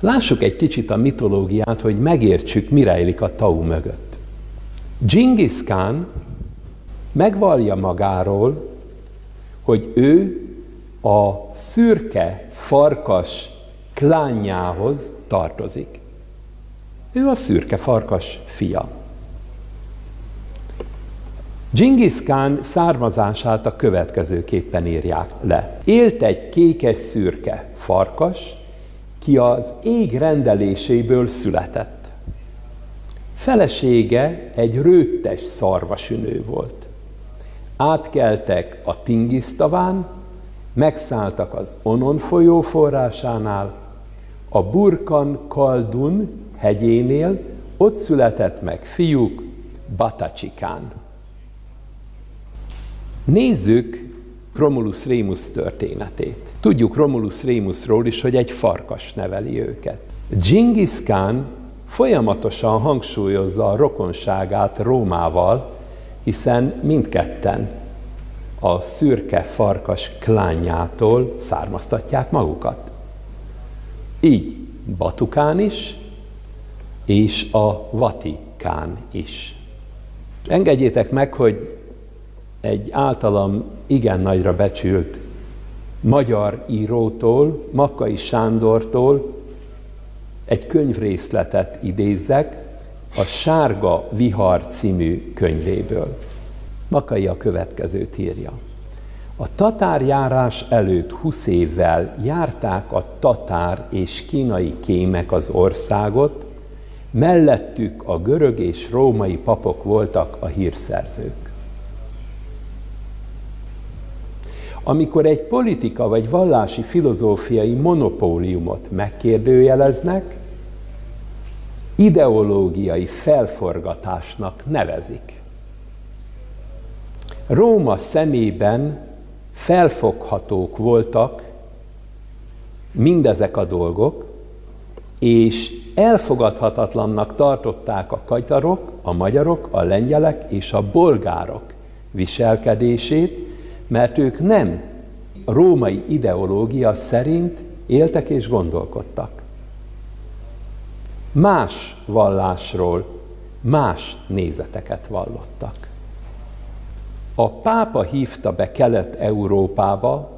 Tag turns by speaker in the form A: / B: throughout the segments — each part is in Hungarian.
A: Lássuk egy kicsit a mitológiát, hogy megértsük, mi rejlik a tau mögött. Genghis Khan megvallja magáról, hogy ő a szürke farkas klánjához tartozik. Ő a szürke farkas fia. Genghis Khan származását a következőképpen írják le. Élt egy kékes-szürke farkas, ki az ég rendeléséből született. Felesége egy rőttes szarvasünő volt. Átkeltek a Tingisztaván, megszálltak az Onon folyó forrásánál, a Burkan Kaldun hegyénél, ott született meg fiúk Batacsikán. Nézzük Romulus Rémus történetét. Tudjuk Romulus Rémusról is, hogy egy farkas neveli őket. Genghis Khan folyamatosan hangsúlyozza a rokonságát Rómával, hiszen mindketten a szürke farkas klányától származtatják magukat. Így Batukán is, és a Vatikán is. Engedjétek meg, hogy egy általam igen nagyra becsült magyar írótól, Makkai Sándortól egy könyvrészletet idézzek a Sárga Vihar című könyvéből. Makai a következőt írja. A tatárjárás előtt 20 évvel járták a tatár és kínai kémek az országot, mellettük a görög és római papok voltak a hírszerzők. Amikor egy politika vagy vallási filozófiai monopóliumot megkérdőjeleznek, ideológiai felforgatásnak nevezik. Róma szemében felfoghatók voltak mindezek a dolgok, és elfogadhatatlannak tartották a kagyarok, a magyarok, a lengyelek és a bolgárok viselkedését, mert ők nem római ideológia szerint éltek és gondolkodtak. Más vallásról más nézeteket vallottak. A pápa hívta be Kelet-Európába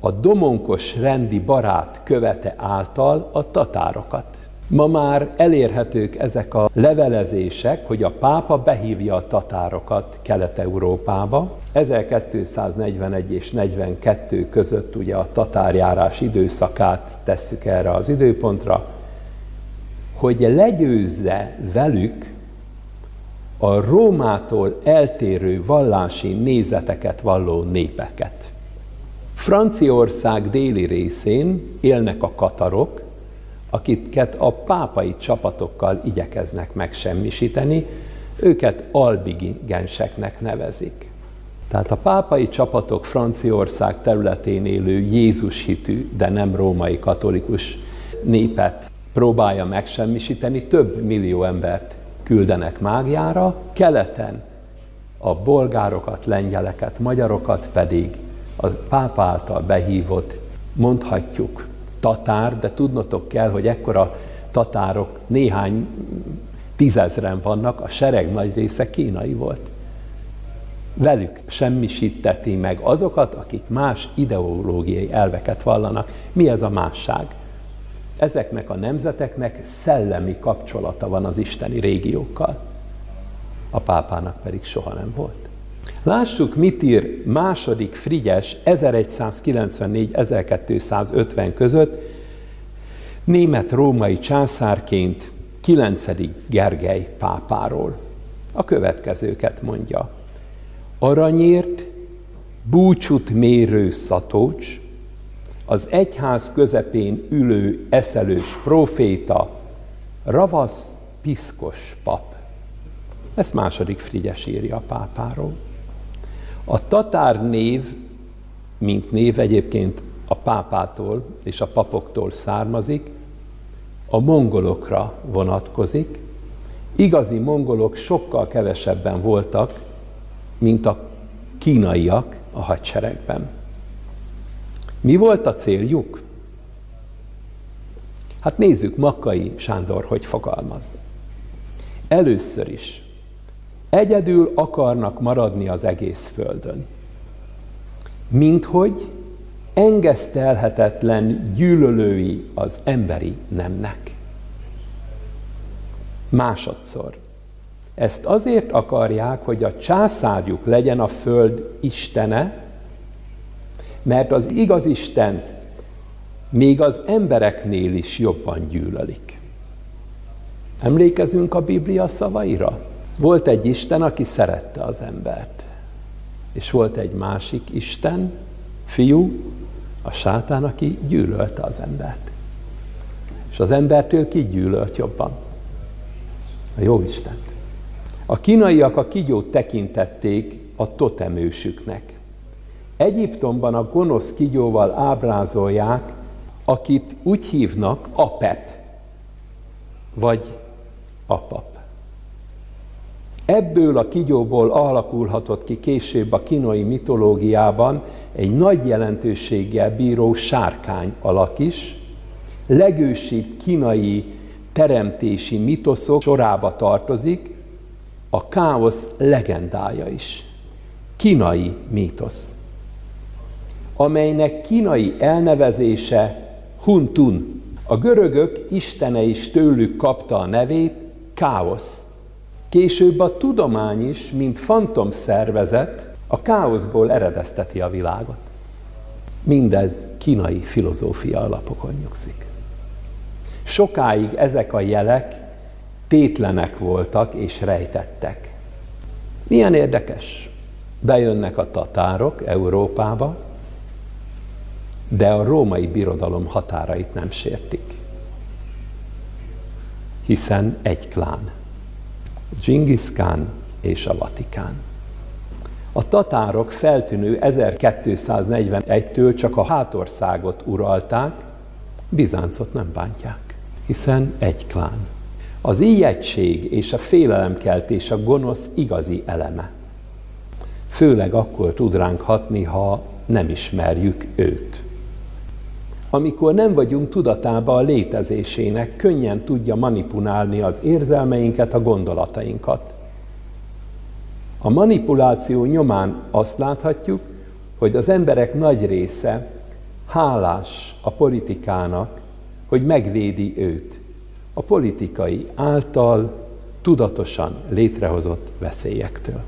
A: a domonkos rendi barát követe által a tatárokat. Ma már elérhetők ezek a levelezések, hogy a pápa behívja a tatárokat Kelet-Európába. 1241 és 42 között ugye a tatárjárás időszakát tesszük erre az időpontra, hogy legyőzze velük a Rómától eltérő vallási nézeteket valló népeket. Franciaország déli részén élnek a katarok, akiket a pápai csapatokkal igyekeznek megsemmisíteni, őket albigenseknek nevezik. Tehát a pápai csapatok Franciaország területén élő Jézus hitű, de nem római katolikus népet próbálja megsemmisíteni, több millió embert küldenek mágiára, keleten a bolgárokat, lengyeleket, magyarokat pedig a pápa által behívott, mondhatjuk, tatár, de tudnotok kell, hogy ekkora tatárok néhány tízezren vannak, a sereg nagy része kínai volt. Velük semmisíteti meg azokat, akik más ideológiai elveket vallanak. Mi ez a másság? Ezeknek a nemzeteknek szellemi kapcsolata van az isteni régiókkal. A pápának pedig soha nem volt. Lássuk, mit ír második Frigyes 1194-1250 között német-római császárként 9. Gergely pápáról. A következőket mondja. Aranyért búcsút mérő szatócs, az egyház közepén ülő eszelős proféta, ravasz, piszkos pap. Ezt második Frigyes írja a pápáról. A tatár név, mint név egyébként a pápától és a papoktól származik, a mongolokra vonatkozik. Igazi mongolok sokkal kevesebben voltak, mint a kínaiak a hadseregben. Mi volt a céljuk? Hát nézzük, Makkai Sándor hogy fogalmaz. Először is, egyedül akarnak maradni az egész földön. Minthogy engesztelhetetlen gyűlölői az emberi nemnek. Másodszor, ezt azért akarják, hogy a császárjuk legyen a föld istene, mert az igaz Istent még az embereknél is jobban gyűlölik. Emlékezünk a Biblia szavaira? Volt egy Isten, aki szerette az embert. És volt egy másik Isten, fiú, a sátán, aki gyűlölte az embert. És az embertől ki gyűlölt jobban? A jó Isten. A kínaiak a kigyót tekintették a totemősüknek. Egyiptomban a gonosz kigyóval ábrázolják, akit úgy hívnak apep, vagy apap. Ebből a kigyóból alakulhatott ki később a kínai mitológiában egy nagy jelentőséggel bíró sárkány alak is, legősibb kínai teremtési mitoszok sorába tartozik, a káosz legendája is. Kínai mítosz, amelynek kínai elnevezése Huntun. A görögök istene is tőlük kapta a nevét, káosz. Később a tudomány is, mint fantom szervezet, a káoszból eredezteti a világot. Mindez kínai filozófia alapokon nyugszik. Sokáig ezek a jelek tétlenek voltak és rejtettek. Milyen érdekes. Bejönnek a tatárok Európába, de a római birodalom határait nem sértik. Hiszen egy klán. Khan és a Vatikán. A tatárok feltűnő 1241-től csak a hátországot uralták, Bizáncot nem bántják, hiszen egy klán. Az ijegység és a félelemkeltés a gonosz igazi eleme. Főleg akkor tud ránk hatni, ha nem ismerjük őt. Amikor nem vagyunk tudatában a létezésének, könnyen tudja manipulálni az érzelmeinket, a gondolatainkat. A manipuláció nyomán azt láthatjuk, hogy az emberek nagy része hálás a politikának, hogy megvédi őt a politikai által tudatosan létrehozott veszélyektől.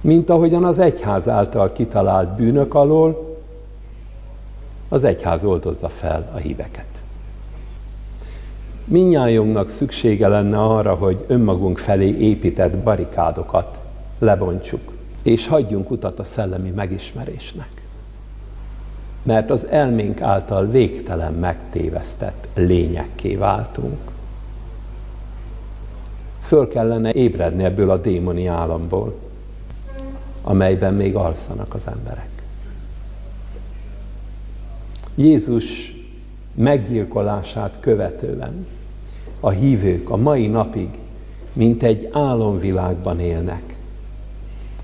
A: Mint ahogyan az egyház által kitalált bűnök alól az egyház oldozza fel a híveket. Minnyájunknak szüksége lenne arra, hogy önmagunk felé épített barikádokat lebontsuk, és hagyjunk utat a szellemi megismerésnek. Mert az elménk által végtelen megtévesztett lényekké váltunk. Föl kellene ébredni ebből a démoni államból, amelyben még alszanak az emberek. Jézus meggyilkolását követően a hívők a mai napig mint egy álomvilágban élnek.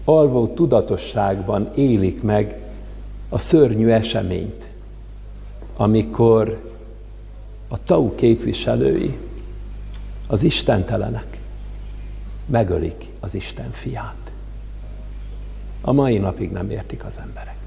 A: Alvó tudatosságban élik meg a szörnyű eseményt, amikor a tau képviselői, az istentelenek megölik az Isten fiát. A mai napig nem értik az emberek.